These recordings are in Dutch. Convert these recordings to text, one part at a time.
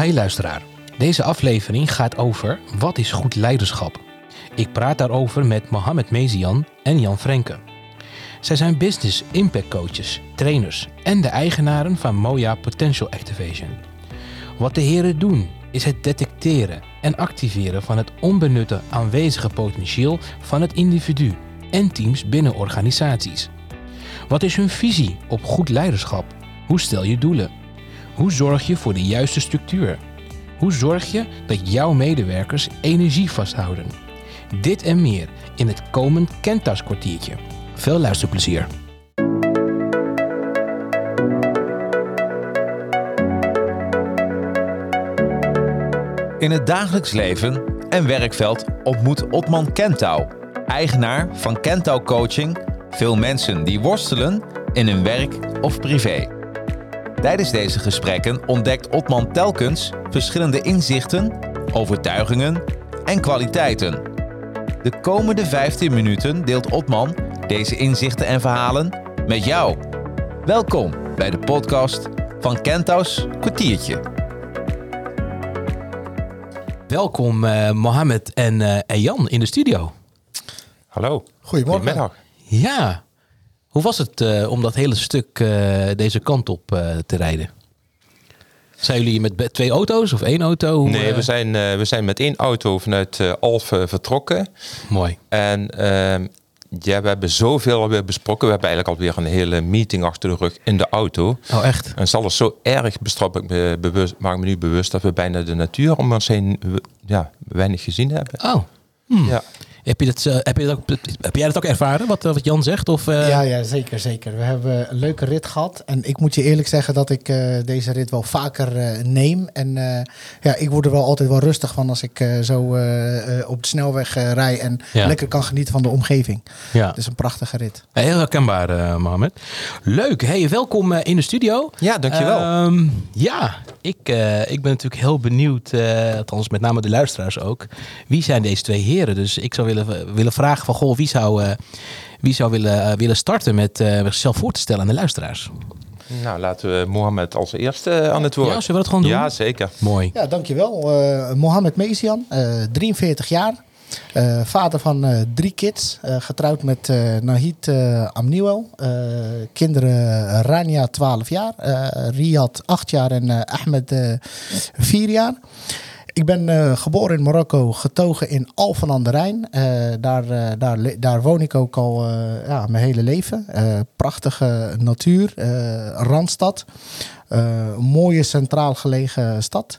Hi luisteraar. Deze aflevering gaat over wat is goed leiderschap. Ik praat daarover met Mohamed Mezian en Jan Frenke. Zij zijn business impact coaches, trainers en de eigenaren van Moja Potential Activation. Wat de heren doen is het detecteren en activeren van het onbenutte aanwezige potentieel van het individu en teams binnen organisaties. Wat is hun visie op goed leiderschap? Hoe stel je doelen? Hoe zorg je voor de juiste structuur? Hoe zorg je dat jouw medewerkers energie vasthouden? Dit en meer in het komend Kentas kwartiertje. Veel luisterplezier. In het dagelijks leven en werkveld ontmoet Otman Kentau, eigenaar van Kentau Coaching, veel mensen die worstelen in hun werk of privé. Tijdens deze gesprekken ontdekt Otman telkens verschillende inzichten, overtuigingen en kwaliteiten. De komende 15 minuten deelt Otman deze inzichten en verhalen met jou. Welkom bij de podcast van Kentau's kwartiertje. Welkom eh, Mohammed en, eh, en Jan in de studio. Hallo. Goedemorgen. Goedemiddag. Ja, hoe was het eh, om dat hele stuk eh, deze kant op eh, te rijden? Zijn jullie met twee auto's of één auto? Hoe, Nee, we zijn, we zijn met één auto vanuit Alphen vertrokken. Mooi. En ehm, ja, we hebben zoveel alweer besproken. We hebben eigenlijk alweer een hele meeting achter de rug in de auto. Oh, echt? En zal er zo erg bestraft, ik me bewust, maak me nu bewust dat we bijna de natuur om ons heen ja, weinig gezien hebben. Oh. Hmm. Ja. Heb, je dat, eh, heb, je dat ook, heb jij dat ook ervaren, wat, eh, wat Jan zegt? Of, eh, Ja, ja, zeker, zeker. We hebben een leuke rit gehad. En ik moet je eerlijk zeggen dat ik eh, deze rit wel vaker neem. En eh, ja, ik word er wel altijd wel rustig van als ik eh, zo op de snelweg rij en Ja. lekker kan genieten van de omgeving. ja. Het is een prachtige rit. Heel herkenbaar, eh Mohamed. Leuk. Hey, welkom eh, in de studio. Ja, dankjewel. Ehm, ja, ik, eh, ik ben natuurlijk heel benieuwd, eh althans met name de luisteraars ook. Wie zijn deze twee heren? Dus ik zou willen, willen vragen van, goh, wie zou, eh, wie zou willen, eh, willen starten met eh, zichzelf voor te stellen aan de luisteraars? Nou, laten we Mohammed als eerste aan het woord. Ja, zullen we dat gewoon doen? Ja, zeker. Mooi. Ja, dankjewel. Eh Mohamed Mezian, eh 43 jaar. Eh, vader van eh, drie kids. Eh, getrouwd met eh Nahid Amniwel. Eh, kinderen Rania 12 jaar. eh Riyad 8 jaar en eh, Ahmed eh 4 jaar. Ik ben eh, geboren in Marokko, getogen in Alphen aan de Rijn. Eh, daar, eh, daar, daar woon ik ook al ja, mijn hele leven. Prachtige natuur, randstad. Mooie centraal gelegen stad.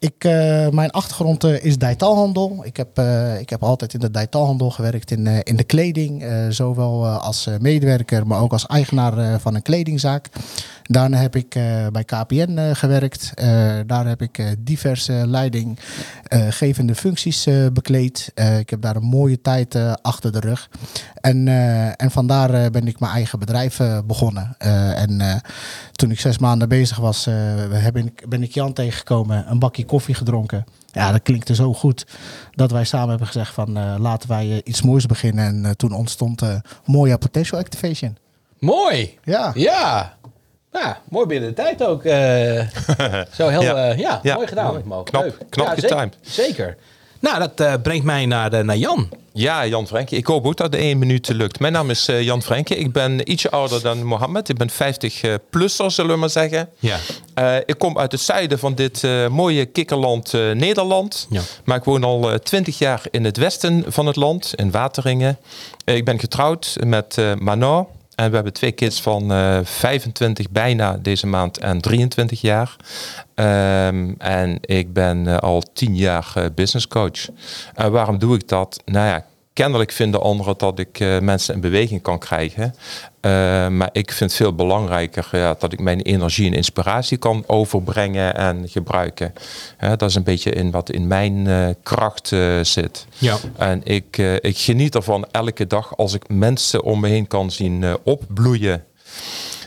Ik, eh, mijn achtergrond eh, is detailhandel. Ik heb, eh, ik heb altijd in de detailhandel gewerkt in, in de kleding. zowel als medewerker, maar ook als eigenaar van een kledingzaak. Daarna heb ik bij KPN gewerkt. Daar heb ik diverse leidinggevende functies bekleed. Ik heb daar een mooie tijd achter de rug. En, en vandaar ben ik mijn eigen bedrijf begonnen. En toen ik zes maanden bezig was, heb ik, ben ik Jan tegengekomen, een bakje koffie gedronken. Ja, dat klinkte zo goed dat wij samen hebben gezegd van eh, laten wij eh, iets moois beginnen. En eh, toen ontstond eh Moja Potential Activation. Mooi. Ja. Ja. Ja, mooi binnen de tijd ook. eh. zo heel, Ja. ja, ja, Ja, mooi gedaan. mooi. Mo. Knap- knap ja, zeker, getimed. Zeker. Nou, dat eh, brengt mij naar, de, naar Jan. Ja, Jan Frenke. Ik hoop ook dat de één minuut lukt. Mijn naam is eh, Jan Frenke. Ik ben ietsje ouder dan Mohammed. Ik ben 50-plusser, zullen we maar zeggen. Ja. Eh, ik kom uit het zuiden van dit eh, mooie kikkerland eh, Nederland. Ja. Maar ik woon al twintig jaar in het westen van het land, in Wateringen. Eh, ik ben getrouwd met eh Manon. En we hebben twee kids van eh 25 bijna deze maand en 23 jaar. Ehm, en ik ben eh, al 10 jaar eh, business coach. En waarom doe ik dat? Nou ja, kennelijk vinden anderen dat ik eh, mensen in beweging kan krijgen. Eh, maar ik vind het veel belangrijker ja, dat ik mijn energie en inspiratie kan overbrengen en gebruiken. Dat is een beetje in wat in mijn eh, kracht eh, zit. Ja. En ik, eh, ik geniet ervan elke dag als ik mensen om me heen kan zien eh, opbloeien.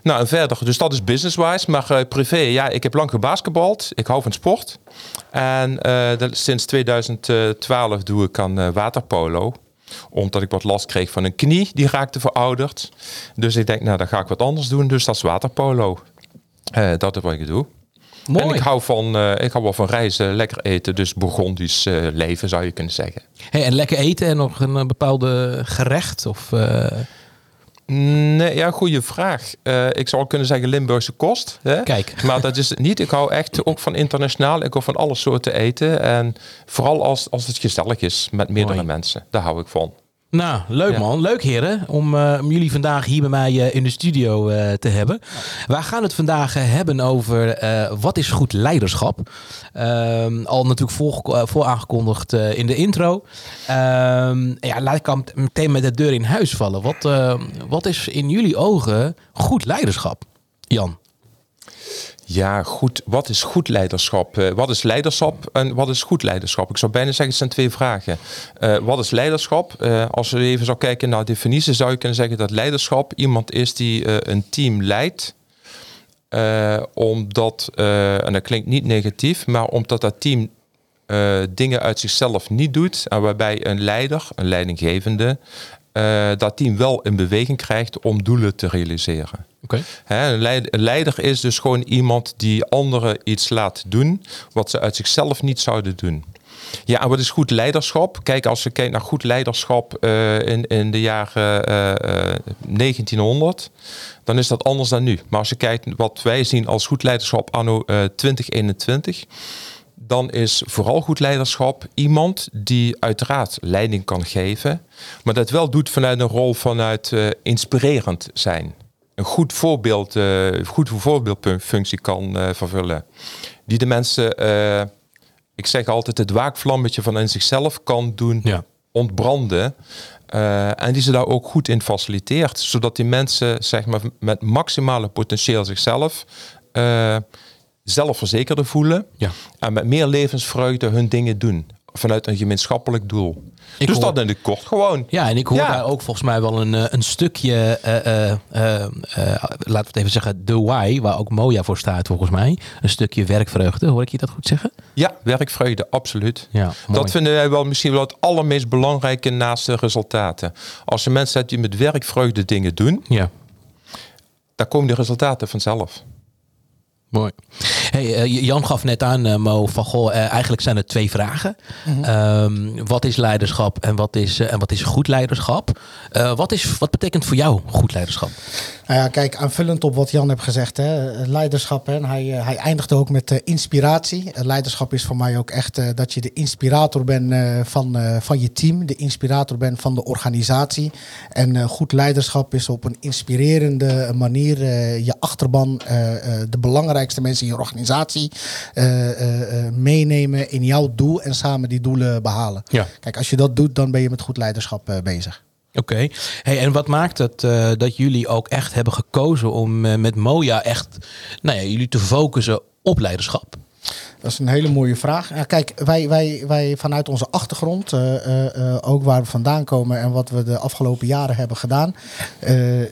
Nou, en verder, dus dat is business-wise. Maar eh, privé, ja, ik heb lang gebasketbald. Ik hou van sport. En eh, sinds 2012 doe ik aan eh, waterpolo omdat ik wat last kreeg van een knie, die raakte verouderd. Dus ik denk, nou, dan ga ik wat anders doen. Dus dat is waterpolo. Eh, dat is wat ik doe. Mooi. En ik hou, van, eh, ik hou wel van reizen, lekker eten. Dus Burgondisch eh, leven zou je kunnen zeggen. Hey, en lekker eten en nog een bepaalde gerecht? Of, Nee, ja, goede vraag. Eh, ik zou kunnen zeggen Limburgse kost. Hè? Kijk. Maar dat is het niet. Ik hou echt ook van internationaal. Ik hou van alle soorten eten. En vooral als, als het gezellig is met meerdere Mooi. mensen. Daar hou ik van. Nou, leuk Ja. man. Leuk heren, om, eh, om jullie vandaag hier bij mij eh, in de studio eh, te hebben. Wij gaan het vandaag hebben over wat is goed leiderschap. Ehm, al natuurlijk voor, voor aangekondigd in de intro. Ehm, ja, laat ik dan meteen met de deur in huis vallen. Wat, wat is in jullie ogen goed leiderschap? Jan. Ja, goed. Wat is goed leiderschap? Eh, wat is leiderschap en wat is goed leiderschap? Ik zou bijna zeggen, het zijn twee vragen. Eh, wat is leiderschap? Eh, als we even zou kijken naar definitie, zou je kunnen zeggen dat leiderschap iemand is die een team leidt. Omdat, en dat klinkt niet negatief, maar omdat dat team dingen uit zichzelf niet doet. En waarbij een leider, een leidinggevende, eh, dat team wel in beweging krijgt om doelen te realiseren. Een leid- een leider is dus gewoon iemand die anderen iets laat doen wat ze uit zichzelf niet zouden doen. Ja, en wat is goed leiderschap? Kijk, als je kijkt naar goed leiderschap eh, in, in de jaren eh, eh, 1900, dan is dat anders dan nu. Maar als je kijkt wat wij zien als goed leiderschap anno eh, 2021, dan is vooral goed leiderschap iemand die uiteraard leiding kan geven, maar dat wel doet vanuit een rol vanuit eh, inspirerend zijn. Een goed voorbeeld, eh goed voorbeeldfunctie kan eh, vervullen. Die de mensen, ik zeg altijd, het waakvlammetje van in zichzelf kan doen Ja. ontbranden. En die ze daar ook goed in faciliteert. Zodat die mensen zeg maar, met maximale potentieel zichzelf zelfverzekerder voelen. Ja. En met meer levensvreugde hun dingen doen. Vanuit een gemeenschappelijk doel. Ik dus hoor- dat in het kort gewoon. Ja, en ik hoor Ja. daar ook volgens mij wel een, eh, een stukje, eh, eh, laten we het even zeggen, de why, waar ook Moja voor staat volgens mij. Een stukje werkvreugde, hoor ik je dat goed zeggen? Ja, werkvreugde, absoluut. Ja, mooi. Dat vinden wij wel misschien wel het allermeest belangrijke naast de resultaten. Als je mensen hebt die met werkvreugde dingen doen, Ja, dan komen de resultaten vanzelf. Mooi. Hey, eh, Jan gaf net aan, eh, Mo, van goh, eh, eigenlijk zijn er twee vragen. Ehm, wat is leiderschap en wat is, en wat is goed leiderschap? Eh, wat, is, wat betekent voor jou goed leiderschap? Nou ja, kijk, aanvullend op wat Jan heeft gezegd, hè, leiderschap. Hè, en hij, eh, hij eindigde ook met eh, inspiratie. Leiderschap is voor mij ook echt eh, dat je de inspirator bent van, van je team, de inspirator bent van de organisatie. En goed leiderschap is op een inspirerende manier je achterban, de belangrijkste mensen in je organisatie, meenemen in jouw doel en samen die doelen behalen. Ja. Kijk, als je dat doet, dan ben je met goed leiderschap bezig. Oké. Hey, en wat maakt het eh, dat jullie ook echt hebben gekozen om eh, met Moja echt nou ja, jullie te focussen op leiderschap? Dat is een hele mooie vraag. Ja, kijk, wij, wij, wij vanuit onze achtergrond, eh, ook waar we vandaan komen en wat we de afgelopen jaren hebben gedaan,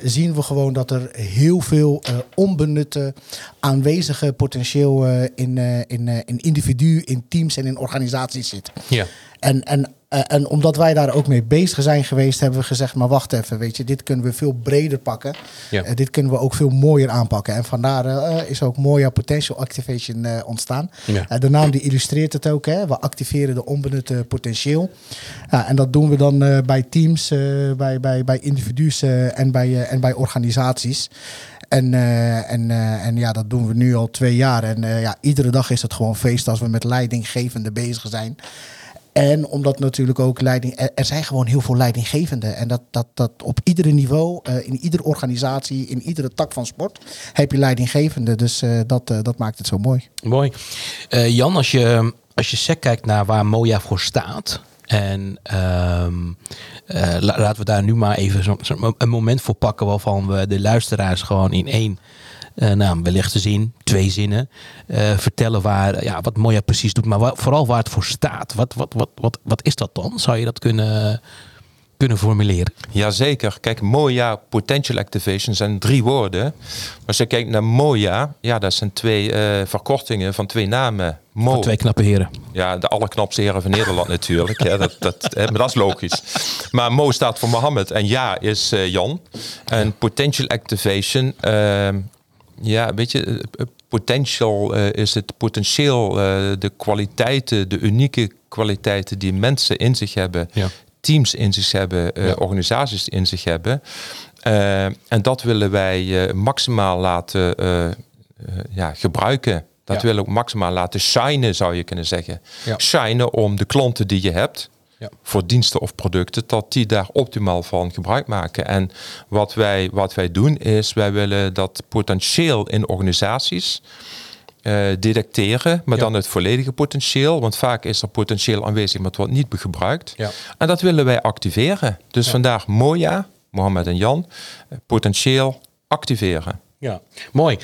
zien we gewoon dat er heel veel onbenutte aanwezige potentieel in, in, in individuen, in teams en in organisaties zit. Ja. En, en, eh, en omdat wij daar ook mee bezig zijn geweest, hebben we gezegd: maar wacht even, weet je, dit kunnen we veel breder pakken. Ja. Eh, dit kunnen we ook veel mooier aanpakken. En vandaar eh, is ook Moja Potential Activation ontstaan. Ja. De naam die illustreert het ook. Hè? We activeren de onbenutte potentieel. En dat doen we dan bij teams, bij, bij, bij individuen en, bij, en bij organisaties. En, en, en ja, dat doen we nu al twee jaar. En ja, iedere dag is het gewoon feest als we met leidinggevenden bezig zijn. En omdat natuurlijk ook leiding. Er, zijn gewoon heel veel leidinggevenden. En dat, dat, dat op iedere niveau, eh, in iedere organisatie, in iedere tak van sport, heb je leidinggevenden. Dus eh, dat, eh, dat maakt het zo mooi. Mooi. Jan, als je, als je sec kijkt naar waar Moja voor staat. En la- laten we daar nu maar even zo, zo- een moment voor pakken waarvan we de luisteraars gewoon in één, eh nou, wellicht te zien, twee zinnen, eh, vertellen waar, ja, wat Moja precies doet, maar waar- vooral waar het voor staat. Wat, wat, wat, wat, wat is dat dan? Zou je dat kunnen, kunnen formuleren? Jazeker. Kijk, Moja, Potential Activation zijn drie woorden. Maar als je kijkt naar Moja, ja, dat zijn twee eh, verkortingen van twee namen. Mo, Van twee knappe heren. ja, de allerknapste heren van Nederland natuurlijk. Ja, dat, dat, hè, maar dat is logisch. Maar Mo staat voor Mohammed en Ja is Jan. En Potential Activation, ehm, ja, weet je, potential eh, is het potentieel, eh, de kwaliteiten, de unieke kwaliteiten die mensen in zich hebben, Ja. teams in zich hebben, eh, Ja. organisaties in zich hebben. En dat willen wij maximaal laten ja, gebruiken. Dat Ja. willen we ook maximaal laten shinen, zou je kunnen zeggen. Shinen om de klanten die je hebt, Ja. voor diensten of producten, dat die daar optimaal van gebruik maken. En wat wij, wat wij doen is, wij willen dat potentieel in organisaties eh, detecteren, maar Ja. dan het volledige potentieel. Want vaak is er potentieel aanwezig, maar het wordt niet gebruikt. Ja. En dat willen wij activeren. Dus vandaag Moja, Mohammed en Jan, eh, potentieel activeren. Ja, mooi.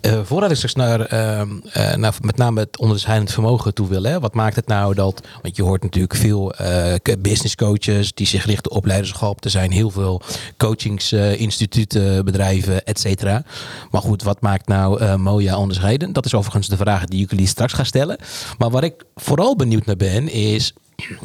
Eh, voordat ik straks naar, ehm, eh, naar met name het onderscheidend vermogen toe wil, hè, wat maakt het nou dat, want je hoort natuurlijk veel eh, business coaches die zich richten op leiderschap. Er zijn heel veel coachingsinstituten, bedrijven, et cetera. Maar goed, wat maakt nou Moja onderscheiden? Dat is overigens de vraag die jullie straks ga stellen. Maar waar ik vooral benieuwd naar ben, is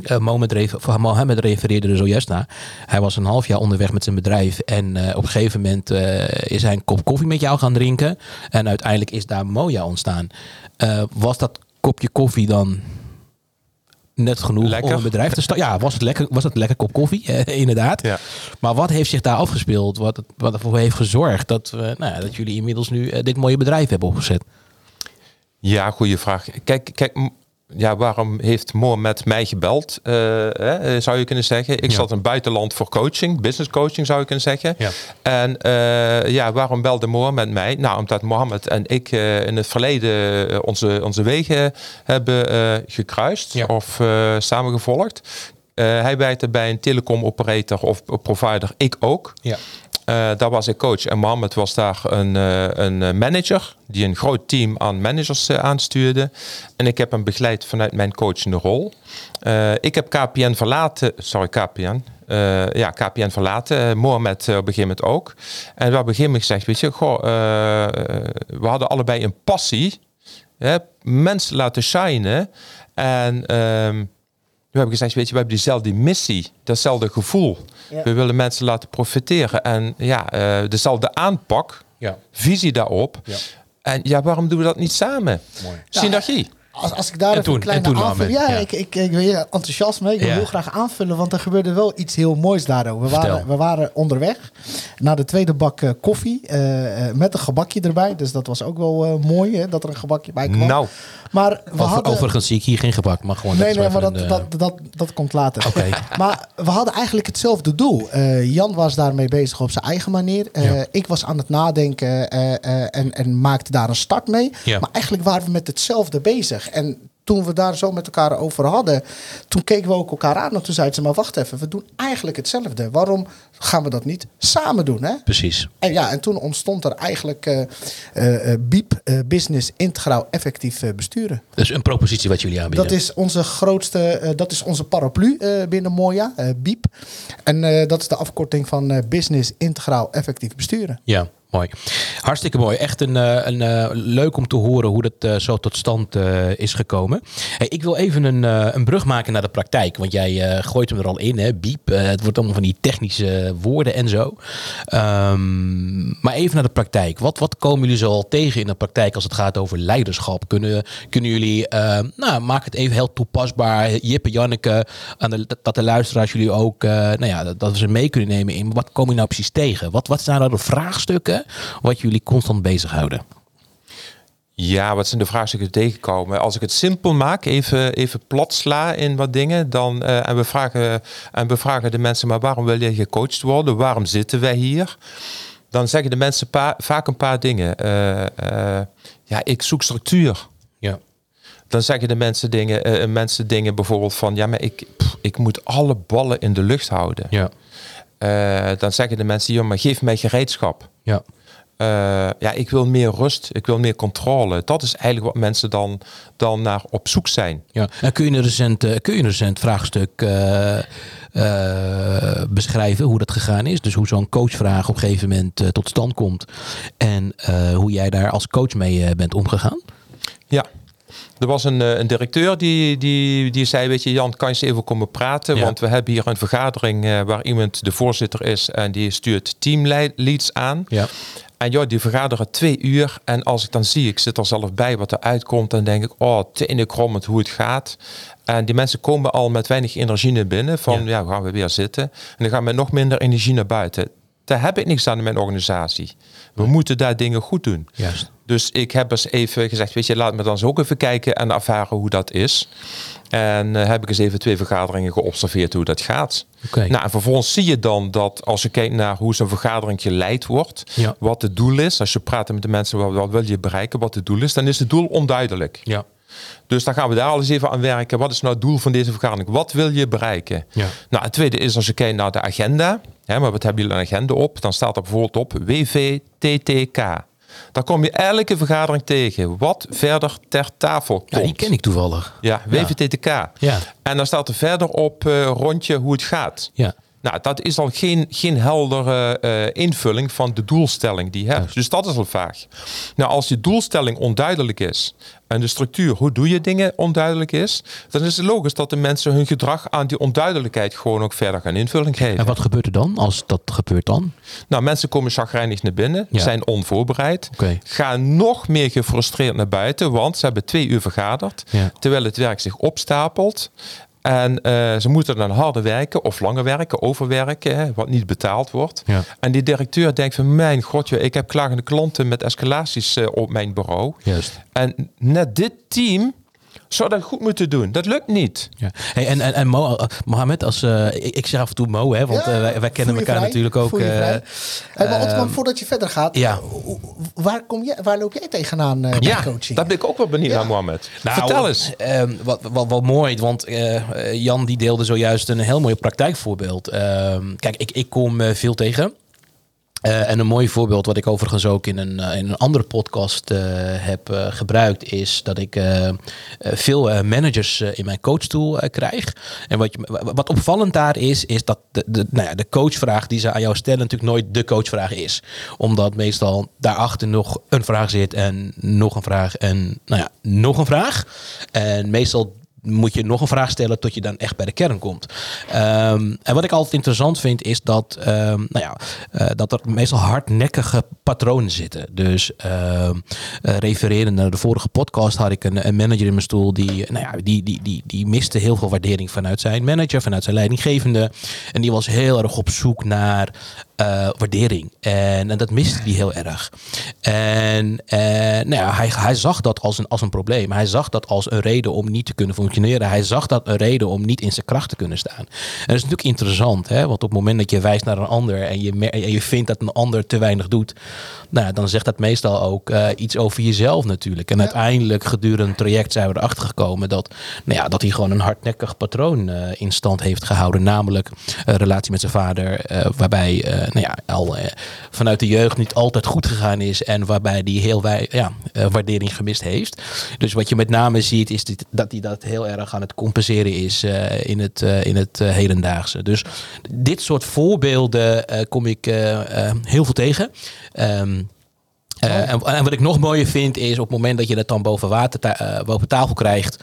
eh, Mohammed, refereerde er zojuist naar. Hij was een half jaar onderweg met zijn bedrijf. En eh, op een gegeven moment eh, is hij een kop koffie met jou gaan drinken. En uiteindelijk is daar Moja ontstaan. Was dat kopje koffie dan net genoeg Lekker. om een bedrijf te starten? Ja, was het lekker, was het lekker kop koffie? Inderdaad. Ja. Maar wat heeft zich daar afgespeeld? Wat, wat ervoor heeft gezorgd dat, nou ja, dat jullie inmiddels nu dit mooie bedrijf hebben opgezet? Ja, goede vraag. Kijk, kijk ja, waarom heeft Mohammed mij gebeld, eh, hè, zou je kunnen zeggen. Ik Ja. zat in het buitenland voor coaching, business coaching zou je kunnen zeggen. Ja. En eh, ja, waarom belde Mohammed mij? Nou, omdat Mohammed en ik eh, in het verleden eh, onze, onze wegen hebben eh, gekruist Ja. of eh, samengevolgd. Eh, hij werkte bij een telecom operator of provider, ik ook. Ja. Eh, daar was ik coach en Mohammed was daar een, eh, een eh, manager die een groot team aan managers aanstuurde. En ik heb hem begeleid vanuit mijn coachende rol. Ik heb KPN verlaten, sorry KPN, ja KPN verlaten, uh, Mohammed eh, op een gegeven moment ook. En we hebben op een gegeven moment gezegd, weet je, goh, we hadden allebei een passie, hè, mensen laten shinen en... we hebben gezegd, weet je, we hebben diezelfde missie, datzelfde gevoel. Ja. We willen mensen laten profiteren en ja, eh, dezelfde aanpak, Ja. visie daarop. Ja. En ja, waarom doen we dat niet samen? Mooi. Synergie. Als, als ik daar En even toen- een kleine aanvulling... Ja, ja. Ik, ik, ik ben hier enthousiast mee. Ik wil Ja. heel graag aanvullen, want er gebeurde wel iets heel moois daarover. We Vertel. waren, we waren onderweg naar de tweede bak eh, koffie eh, eh, met een gebakje erbij. Dus dat was ook wel mooi, hè, dat er een gebakje bij kwam. Nou, maar we Over- hadden... Overigens zie ik hier geen gebak, maar gewoon... Nee, nee, maar dat, een, eh, dat, dat, dat komt later. Oké. maar we hadden eigenlijk hetzelfde doel. Eh, Jan was daarmee bezig op zijn eigen manier. Eh, Ja. Ik was aan het nadenken en, en maakte daar een start mee. Ja. Maar eigenlijk waren we met hetzelfde bezig. En toen we daar zo met elkaar over hadden, toen keken we ook elkaar aan. En toen zeiden ze, maar wacht even, we doen eigenlijk hetzelfde. Waarom gaan we dat niet samen doen? Hè? Precies. En ja, en toen ontstond er eigenlijk eh eh, eh, BIEB, eh, Business Integraal Effectief Besturen. Dus een propositie wat jullie aanbieden. Dat is onze grootste, dat is onze paraplu binnen Moja, eh BIEB. En dat is de afkorting van Business Integraal Effectief Besturen. Ja, Hartstikke mooi. Echt een, eh, een, eh, leuk om te horen hoe dat eh, zo tot stand is gekomen. Hey, ik wil even een, een brug maken naar de praktijk. Want jij gooit hem er al in, hè? Biep. Het wordt allemaal van die technische woorden en zo. Ehm, maar even naar de praktijk. Wat, wat komen jullie zo al tegen in de praktijk als het gaat over leiderschap? Kunnen, kunnen jullie, nou, maak het even heel toepasbaar. Jippe, Janneke, aan dat de luisteraars jullie ook, nou ja, dat, dat we ze mee kunnen nemen in. Wat komen jullie nou precies tegen? Wat, wat zijn nou de vraagstukken wat jullie constant bezighouden? ja, wat zijn de vraagstukken die tegenkomen? Als ik het simpel maak, even, even plat sla in wat dingen, dan, eh, en, we vragen, en we vragen de mensen, maar waarom wil je gecoacht worden? Waarom zitten wij hier? Dan zeggen de mensen pa- vaak een paar dingen. Eh, eh, ja, ik zoek structuur. Ja. Dan zeggen de mensen dingen, mensen dingen bijvoorbeeld van, ja, maar ik, pff, ik moet alle ballen in de lucht houden. Ja. Eh, dan zeggen de mensen, ja, maar geef mij gereedschap. Ja. Eh, ja, ik wil meer rust, ik wil meer controle. Dat is eigenlijk wat mensen dan, dan naar op zoek zijn. Ja, en kun je een recent, eh, kun je een recent vraagstuk beschrijven hoe dat gegaan is? Dus hoe zo'n coachvraag op een gegeven moment tot stand komt en hoe jij daar als coach mee bent omgegaan? Ja. Er was een, eh, een directeur die, die, die zei, weet je Jan, kan je eens even komen praten? Ja. Want we hebben hier een vergadering eh, waar iemand de voorzitter is en die stuurt teamleads aan. Ja. En ja, die vergaderen twee uur. En als ik dan zie, ik zit er zelf bij wat er uitkomt, dan denk ik, oh, tenenkrommend hoe het gaat. En die mensen komen al met weinig energie naar binnen. Van ja, gaan we weer zitten. En dan gaan we nog minder energie naar buiten. Daar heb ik niks aan in mijn organisatie. We moeten daar dingen goed doen. Juist. Dus ik heb eens even gezegd, weet je, laat me dan eens ook even kijken en ervaren hoe dat is. En eh, heb ik eens even twee vergaderingen geobserveerd hoe dat gaat. Oké. Nou, en vervolgens zie je dan dat als je kijkt naar hoe zo'n vergadering geleid wordt, Ja. wat het doel is, als je praat met de mensen, wat, wat wil je bereiken, wat het doel is, dan is het doel onduidelijk. Ja. Dus dan gaan we daar al eens even aan werken. Wat is nou het doel van deze vergadering? Wat wil je bereiken? Ja. Nou, het tweede is als je kijkt naar de agenda. Hè, maar wat hebben jullie een agenda op? Dan staat er bijvoorbeeld op WVTTK. Daar kom je elke vergadering tegen. Wat verder ter tafel komt. Ja, die ken ik toevallig. Ja, WVTTK. Ja. En dan staat er verder op eh, rondje hoe het gaat. Ja. Nou, dat is al geen, geen heldere eh, invulling van de doelstelling die je hebt. Dus dat is al vaag. Nou, als die doelstelling onduidelijk is en de structuur, hoe doe je dingen, onduidelijk is, dan is het logisch dat de mensen hun gedrag aan die onduidelijkheid gewoon ook verder gaan invulling geven. En wat gebeurt er dan als dat gebeurt dan? Nou, mensen komen chagrijnig naar binnen, Ja. zijn onvoorbereid, gaan nog meer gefrustreerd naar buiten, want ze hebben twee uur vergaderd, Ja. terwijl het werk zich opstapelt. En eh, ze moeten dan harder werken of langer werken, overwerken, hè, wat niet betaald wordt. Ja. En die directeur denkt van, mijn god, joh, ik heb klagende klanten met escalaties eh, op mijn bureau. Juist. En net dit team zou dat goed moeten doen. Dat lukt niet. Ja. Hey, en, en, en Mo, eh, Mohammed, als, eh, ik, ik zeg af en toe Mo, hè, want Ja, eh, wij, wij kennen je elkaar vrij, natuurlijk ook. voel je eh, vrij. Hey, maar Otman, ehm, voordat je verder gaat, ja. waar, kom jij, waar loop jij tegenaan eh bij Ja, coaching? daar ben ik ook wel benieuwd Ja. naar, Mohamed. Nou, Vertel eens. ehm, wat, wat, wat mooi, want Jan die deelde zojuist een heel mooi praktijkvoorbeeld. Ehm, kijk, ik, ik kom veel tegen. Eh, en een mooi voorbeeld, wat ik overigens ook in een, eh, in een andere podcast eh, heb gebruikt, is dat ik veel managers in mijn coachtool eh, krijg. En wat, wat opvallend daar is, is dat de, de, nou ja, de coachvraag die ze aan jou stellen natuurlijk nooit de coachvraag is. Omdat meestal daarachter nog een vraag zit en nog een vraag en nou ja, nog een vraag. En meestal moet je nog een vraag stellen tot je dan echt bij de kern komt. Ehm, en wat ik altijd interessant vind is dat, ehm, nou ja, eh, dat er meestal hardnekkige patronen zitten. Dus ehm eh, refererend naar de vorige podcast had ik een, manager in mijn stoel die, nou ja, die, die, die, die miste heel veel waardering vanuit zijn manager, vanuit zijn leidinggevende. En die was heel erg op zoek naar eh, waardering. En, en dat miste hij heel erg. En eh, nou ja, hij, hij zag dat als een, als een probleem. Hij zag dat als een reden om niet te kunnen functioneren. Hij zag dat een reden om niet in zijn kracht te kunnen staan. En dat is natuurlijk interessant, hè? want op het moment dat je wijst naar een ander en je, en je vindt dat een ander te weinig doet, nou, ja, dan zegt dat meestal ook eh, iets over jezelf natuurlijk. En uiteindelijk gedurende het traject zijn we erachter gekomen dat, nou ja, dat hij gewoon een hardnekkig patroon eh, in stand heeft gehouden. Namelijk een relatie met zijn vader, eh, waarbij nou ja, al vanuit de jeugd niet altijd goed gegaan is en waarbij hij heel wij, ja, waardering gemist heeft. Dus wat je met name ziet is dit, dat hij dat heel erg aan het compenseren is eh, in het, eh, in het eh, hedendaagse. Dus dit soort voorbeelden kom ik heel veel tegen. Eh, en, en wat ik nog mooier vind is op het moment dat je dat dan boven, water, ta- eh, boven tafel krijgt.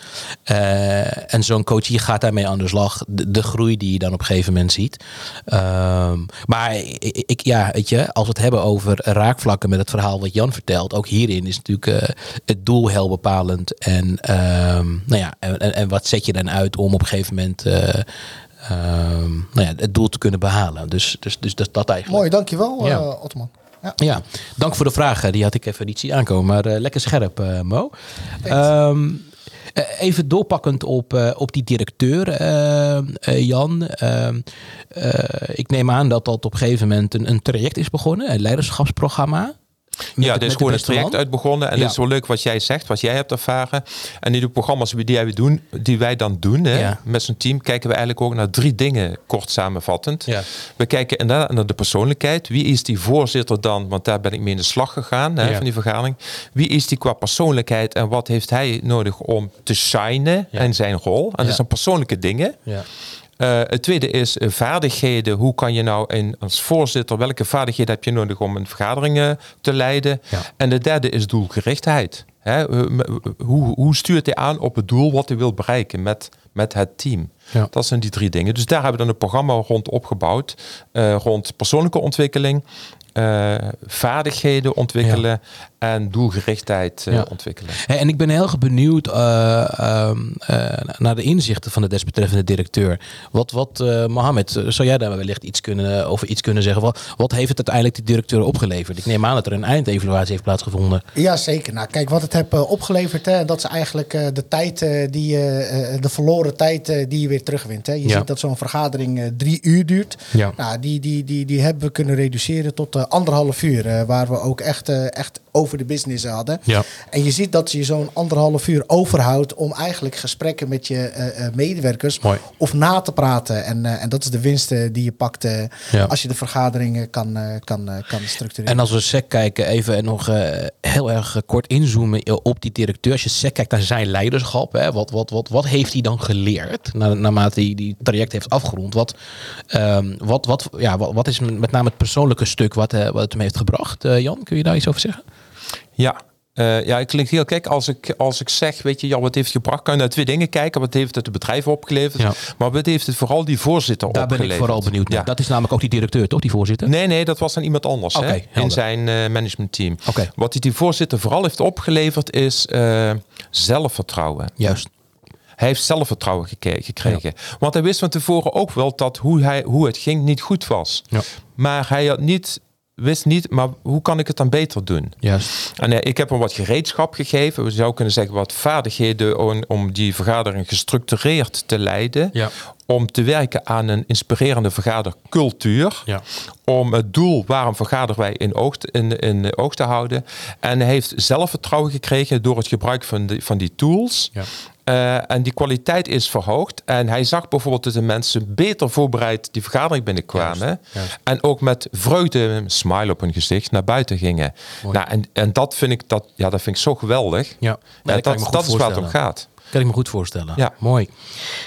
eh, en zo'n coach hier gaat daarmee aan de slag. De, de groei die je dan op een gegeven moment ziet. Ehm, maar ik, ik- ja, weet je, als we het hebben over raakvlakken met het verhaal wat Jan vertelt. Ook hierin is natuurlijk het doel heel bepalend. En, ehm, nou ja, en, en- en wat zet je dan uit om op een gegeven moment eh, ehm, nou ja, het doel te kunnen behalen. Dus, dus, dus dat, dat eigenlijk. Mooi, dankjewel Ja. Otman. Ja. Ja, dank voor de vragen. Die had ik even niet zien aankomen. Maar eh, lekker scherp, eh, Mo. Ehm, eh, even doorpakkend op, op die directeur, Jan. Ehm, eh, ik neem aan dat dat op een gegeven moment een, een traject is begonnen. Een leiderschapsprogramma. Ja, er is gewoon een traject uit begonnen. En Ja. het is wel leuk wat jij zegt, wat jij hebt ervaren. En in de programma's die wij doen, die wij dan doen hè, Ja. met zo'n team, kijken we eigenlijk ook naar drie dingen, kort samenvattend. Ja. We kijken inderdaad naar de persoonlijkheid. Wie is die voorzitter dan? Want daar ben ik mee in de slag gegaan hè, van die vergadering. Wie is die qua persoonlijkheid en wat heeft hij nodig om te shinen in zijn rol? En dat zijn persoonlijke dingen. Ja. Eh, het tweede is eh, vaardigheden. Hoe kan je nou in, als voorzitter, welke vaardigheden heb je nodig om een vergadering eh, te leiden? Ja. En de derde is doelgerichtheid. Hè? Hoe, hoe stuurt hij aan op het doel wat hij wil bereiken met, met het team? Ja. Dat zijn die drie dingen. Dus daar hebben we dan een programma rond opgebouwd. rond persoonlijke ontwikkeling, eh, vaardigheden ontwikkelen en doelgerichtheid eh, Ja. ontwikkelen. Hey, en ik ben heel erg benieuwd eh, ehm, eh, naar de inzichten van de desbetreffende directeur. Wat, wat eh, Mohammed, zou jij daar wellicht iets kunnen, over iets kunnen zeggen? Wat, wat heeft het uiteindelijk die directeur opgeleverd? Ik neem aan dat er een eindevaluatie heeft plaatsgevonden. Ja, zeker. Nou, kijk, wat het heb eh, opgeleverd, hè, dat is eigenlijk eh, de tijd, eh, die, eh, de verloren tijd die je weer terugwint. Hè. Je Ja. ziet dat zo'n vergadering drie uur duurt. Ja. Nou, die, die, die, die hebben we kunnen reduceren tot anderhalf uur, eh, waar we ook echt, eh, echt over de business hadden. Ja. En je ziet dat je zo'n anderhalf uur overhoudt om eigenlijk gesprekken met je eh, eh, medewerkers Mooi. of na te praten. En, eh, en dat is de winst eh, die je pakt eh, Ja. als je de vergaderingen kan, eh, kan, eh, kan structureren. En als we SEC kijken, even en nog eh, heel erg eh, kort inzoomen op die directeur. Als je kijkt naar zijn leiderschap, hè, wat, wat, wat, wat heeft hij dan geleerd na, naarmate hij die traject heeft afgerond? Wat, ehm, wat, wat, ja, wat, is met name het persoonlijke stuk wat, eh, wat het hem heeft gebracht? Eh, Jan, kun je daar iets over zeggen? Ja. Eh, ja, ik klink heel kijk als ik, als ik zeg, weet je, ja, wat heeft gebracht? Kan je naar twee dingen kijken. Wat heeft het de bedrijf opgeleverd? Ja. Maar wat heeft het vooral die voorzitter Daar ben ik opgeleverd? vooral benieuwd naar. Ja. Dat is namelijk ook die directeur, toch? Die voorzitter? Nee, nee, dat was dan iemand anders hè, in zijn eh, managementteam. Wat die, die voorzitter vooral heeft opgeleverd is eh, zelfvertrouwen. Juist. Hij heeft zelfvertrouwen gekregen. Want hij wist van tevoren ook wel dat hoe, hij, hoe het ging niet goed was. Ja. Maar hij had niet, wist niet, maar hoe kan ik het dan beter doen? Juist. En eh, ik heb hem wat gereedschap gegeven. We zouden kunnen zeggen wat vaardigheden om, om die vergadering gestructureerd te leiden. Ja. Om te werken aan een inspirerende vergadercultuur. Ja. Om het doel waarom vergaderen wij in oog, te- in, in oog te houden. En hij heeft zelfvertrouwen gekregen door het gebruik van, die van die tools. Ja. Eh, en die kwaliteit is verhoogd. En hij zag bijvoorbeeld dat de mensen beter voorbereid die vergadering binnenkwamen. Juist, juist. En ook met vreugde, een smile op hun gezicht, naar buiten gingen. Mooi. Nou, en, en dat vind ik dat, ja, dat vind ik zo geweldig. Ja. Ja, dat is waar het om gaat. Kan ik me goed voorstellen. Ja. Mooi.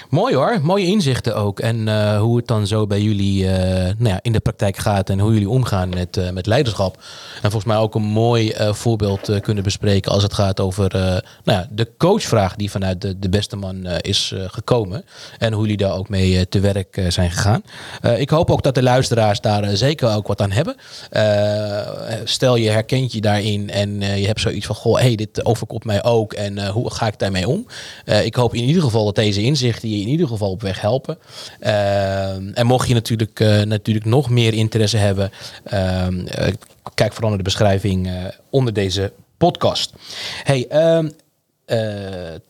Mooi hoor. Mooie inzichten ook. En eh, hoe het dan zo bij jullie eh, nou ja, in de praktijk gaat en hoe jullie omgaan met, eh, met leiderschap. En volgens mij ook een mooi voorbeeld kunnen bespreken als het gaat over nou ja, de coachvraag die vanuit de, de beste man is gekomen. En hoe jullie daar ook mee te werk zijn gegaan. Ik hoop ook dat de luisteraars daar zeker ook wat aan hebben. Stel je herkent je daarin en je hebt zoiets van, goh, hey, dit overkomt mij ook en hoe ga ik daarmee om? Eh, ik hoop in ieder geval dat deze inzichten je in ieder geval op weg helpen. Eh, en mocht je natuurlijk, eh, natuurlijk nog meer interesse hebben, kijk vooral naar de beschrijving onder deze podcast. Hey, ehm, eh,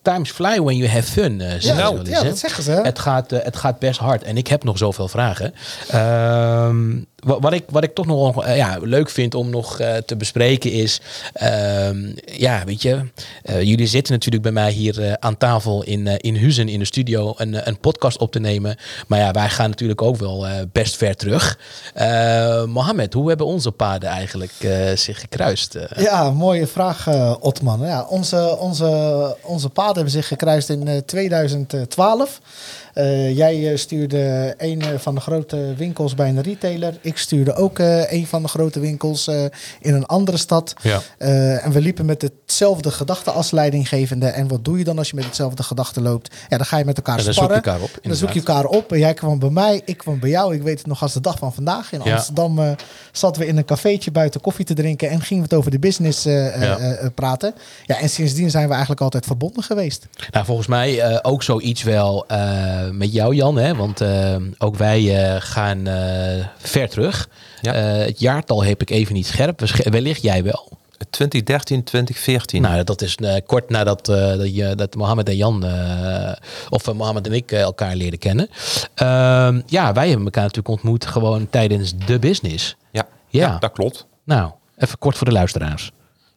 times fly when you have fun. nou, eens, ja, dat zeggen ze, hè? Het gaat, het gaat best hard en ik heb nog zoveel vragen. Ehm, wat, ik, wat ik toch nog eh, ja, leuk vind om nog eh, te bespreken is... ehm, ja, weet je, eh, jullie zitten natuurlijk bij mij hier aan tafel in, in Huizen in de studio een, een podcast op te nemen. Maar ja, wij gaan natuurlijk ook wel best ver terug. Mohammed, hoe hebben onze paden eigenlijk zich gekruist? Ja, mooie vraag, Otman. Ja, onze, onze, onze paden hebben zich gekruist in eh, 2012. Eh, jij eh, stuurde een eh, van de grote winkels bij een retailer. Ik stuurde ook een van de grote winkels in een andere stad. Ja. En we liepen met hetzelfde gedachte als leidinggevende. En wat doe je dan als je met hetzelfde gedachte loopt? Ja, dan ga je met elkaar Ja, dan zoek je elkaar op, En dan zoek je elkaar op. En jij kwam bij mij, ik kwam bij jou. Ik weet het nog als de dag van vandaag. In Ja. Amsterdam zaten we in een cafeetje buiten koffie te drinken. En gingen we het over de business praten. Ja, en sindsdien zijn we eigenlijk altijd verbonden geweest. Nou, volgens mij ook zoiets wel met jou, Jan. Hè? Want eh, ook wij eh, gaan eh, ver terug. Ja. Eh, het jaartal heb ik even niet scherp. Wellicht jij wel. 2013, 2014. Nou, dat is eh, kort nadat eh, dat, je, dat Mohammed en Jan, eh, of eh, Mohammed en ik eh, elkaar leerden kennen. Ehm, ja, wij hebben elkaar natuurlijk ontmoet gewoon tijdens de business. ja. Ja. Ja. dat klopt. Nou, even kort voor de luisteraars.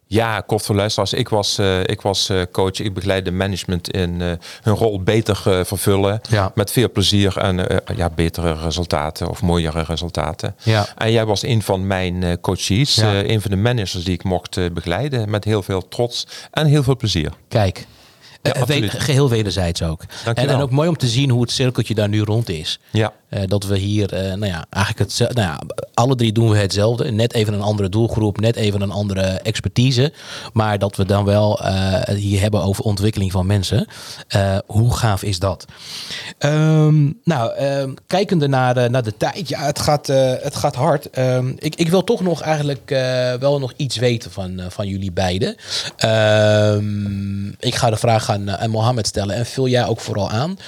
Ja, kort voor luisteraars. Ik was, eh, ik was eh, coach. Ik begeleide management in eh, hun rol beter vervullen. Ja. Met veel plezier en ja, betere resultaten of mooiere resultaten. Ja. En jij was een van mijn coaches. Ja. een van de managers die ik mocht begeleiden. Met heel veel trots en heel veel plezier. Kijk. Ja, Eh, we- absoluut. geheel wederzijds ook. En, en ook mooi om te zien hoe het cirkeltje daar nu rond is. Ja, Eh, dat we hier, eh, nou ja, eigenlijk het, nou ja, alle drie doen we hetzelfde. Net even een andere doelgroep, net even een andere expertise. Maar dat we dan wel eh, hier hebben over ontwikkeling van mensen. Hoe gaaf is dat? Ehm, nou, ehm, kijkende naar, naar de tijd, ja, het gaat, het gaat hard. Ehm, ik, ik wil toch nog eigenlijk wel nog iets weten van, van jullie beiden. Ik ga de vraag aan, aan Mohammed stellen en vul jij ook vooral aan.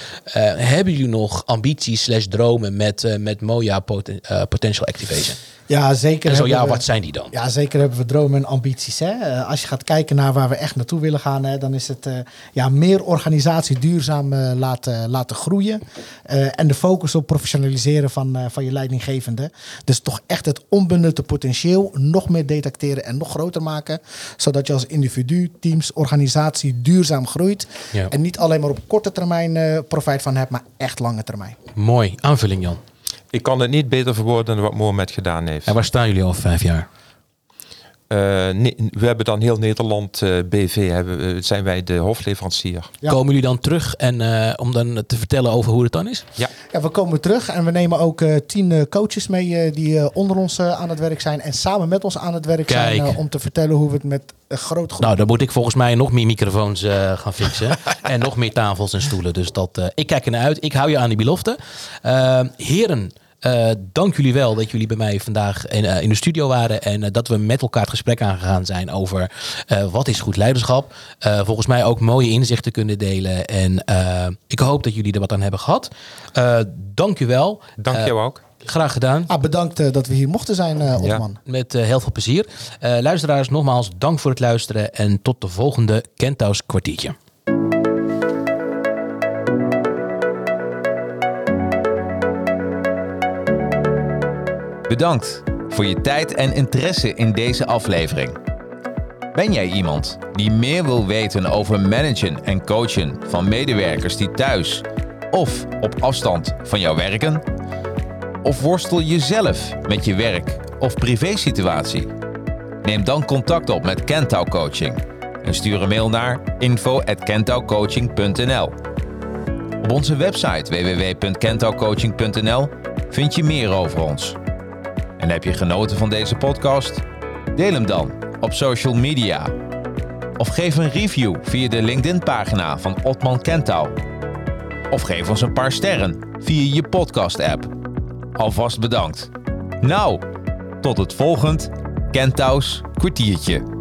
Hebben jullie nog ambities slash dromen met, eh, met Moja eh, Potential Activation? Ja, zeker. En zo ja, we- wat zijn die dan? Ja, zeker hebben we dromen en ambities. Hè? Eh, als je gaat kijken naar waar we echt naartoe willen gaan, hè, dan is het eh, ja, meer organisatie duurzaam eh, laten, laten groeien. En de focus op professionaliseren van, van je leidinggevende. Dus toch echt het onbenutte potentieel nog meer detecteren en nog groter maken. Zodat je als individu, teams, organisatie duurzaam groeit. Ja. En niet alleen maar op korte termijn profijt van hebt, maar echt lange termijn. Mooi, aanvulling Jan. Ik kan het niet beter verwoorden dan wat Mohamed gedaan heeft. En waar staan jullie over vijf jaar? Eh, nee, we hebben dan heel Nederland eh, BV, hebben, we- zijn wij de hofleverancier. Ja. Komen jullie dan terug en, eh, om dan te vertellen over hoe het dan is? Ja, Ja, we komen terug en we nemen ook eh, tien eh, coaches mee eh, die eh, onder ons eh, aan het werk zijn en samen met ons aan het werk zijn Kijk. eh, om te vertellen hoe we het met een groot groep. Nou, dan moet ik volgens mij nog meer microfoons eh, gaan fixen. en nog meer tafels en stoelen. Dus dat, eh, ik kijk ernaar uit. Ik hou je aan die belofte. Eh, heren, eh, dank jullie wel dat jullie bij mij vandaag in, eh, in de studio waren. En eh, dat we met elkaar het gesprek aangegaan zijn over eh, wat is goed leiderschap. Eh, volgens mij ook mooie inzichten kunnen delen. En eh, ik hoop dat jullie er wat aan hebben gehad. Eh dank je wel. dank jou ook. Graag gedaan. Ah, bedankt dat we hier mochten zijn, eh Otman. Met heel veel plezier. Eh, luisteraars, nogmaals dank voor het luisteren. En tot de volgende Kenthuis kwartiertje. Bedankt voor je tijd en interesse in deze aflevering. Ben jij iemand die meer wil weten over managen en coachen van medewerkers die thuis of op afstand van jou werken? Of worstel je zelf met je werk of privésituatie? Neem dan contact op met Kentau Coaching en stuur een mail naar info@kentaucoaching.nl. Op onze website www.kentaucoaching.nl vind je meer over ons. En heb je genoten van deze podcast? Deel hem dan op social media. Of geef een review via de LinkedIn-pagina van Otman Kentau. Of geef ons een paar sterren via je podcast-app. Alvast bedankt. Nou, tot het volgend Kentau's kwartiertje.